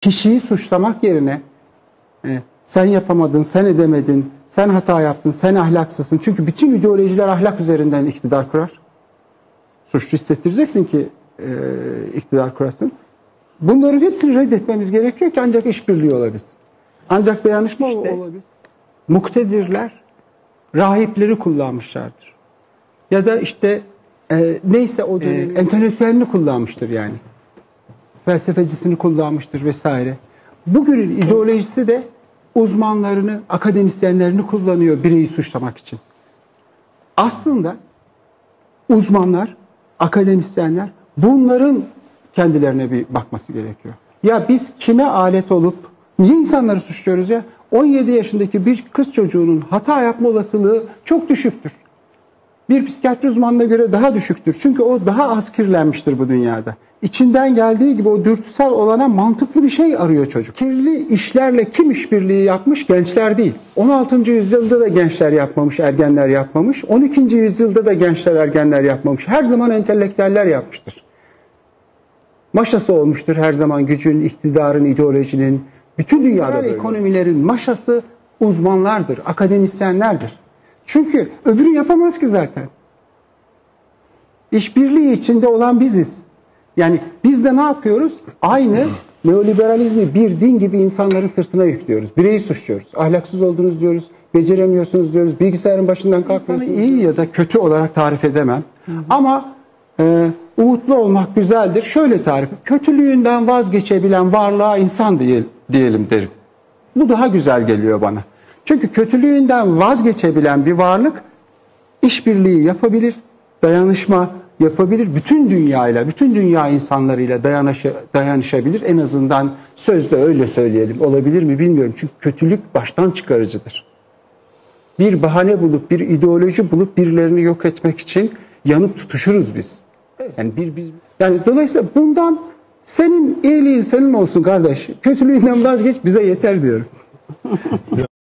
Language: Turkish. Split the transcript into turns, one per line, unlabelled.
kişiyi suçlamak yerine e, sen yapamadın, sen edemedin, sen hata yaptın, sen ahlaksızsın. Çünkü bütün ideolojiler ahlak üzerinden iktidar kurar. Suçlu hissettireceksin ki e, iktidar kurasın. Bunların hepsini reddetmemiz gerekiyor ki ancak işbirliği olabilsin. Ancak dayanışma
İşte-
olabilsin. Muktedirler rahipleri kullanmışlardır. Ya da işte e, neyse o dönemin entelektüelini kullanmıştır yani. Felsefecisini kullanmıştır vesaire. Bugünün ideolojisi de uzmanlarını, akademisyenlerini kullanıyor bireyi suçlamak için. Aslında uzmanlar, akademisyenler bunların kendilerine bir bakması gerekiyor. Ya biz kime alet olup niye insanları suçluyoruz ya? 17 yaşındaki bir kız çocuğunun hata yapma olasılığı çok düşüktür. Bir psikiyatri uzmanına göre daha düşüktür. Çünkü o daha az kirlenmiştir bu dünyada. İçinden geldiği gibi o dürtüsel olana mantıklı bir şey arıyor çocuk. Kirli işlerle kim işbirliği yapmış? Gençler değil. 16. yüzyılda da gençler yapmamış, ergenler yapmamış. 12. yüzyılda da gençler, ergenler yapmamış. Her zaman entelektüeller yapmıştır. Maşası olmuştur her zaman gücün, iktidarın, ideolojinin. Bütün dünyada böyle. ekonomilerin maşası uzmanlardır, akademisyenlerdir. Çünkü öbürü yapamaz ki zaten. İşbirliği içinde olan biziz. Yani biz de ne yapıyoruz? Aynı neoliberalizmi bir din gibi insanların sırtına yüklüyoruz. Bireyi suçluyoruz. Ahlaksız oldunuz diyoruz. Beceremiyorsunuz diyoruz. Bilgisayarın başından kalkmıyorsunuz. İnsanı iyi ya da kötü olarak tarif edemem. Ama e, umutlu olmak güzeldir. Şöyle tarif. Kötülüğünden vazgeçebilen varlığa insan değil, diyelim derim. Bu daha güzel geliyor bana. Çünkü kötülüğünden vazgeçebilen bir varlık işbirliği yapabilir, dayanışma yapabilir. Bütün dünyayla, bütün dünya insanlarıyla dayanışa, dayanışabilir. En azından sözde öyle söyleyelim. Olabilir mi bilmiyorum. Çünkü kötülük baştan çıkarıcıdır. Bir bahane bulup, bir ideoloji bulup birilerini yok etmek için yanıp tutuşuruz biz. Yani bir, bir yani dolayısıyla bundan senin iyiliğin senin olsun kardeş. Kötülüğünden vazgeç bize yeter diyorum.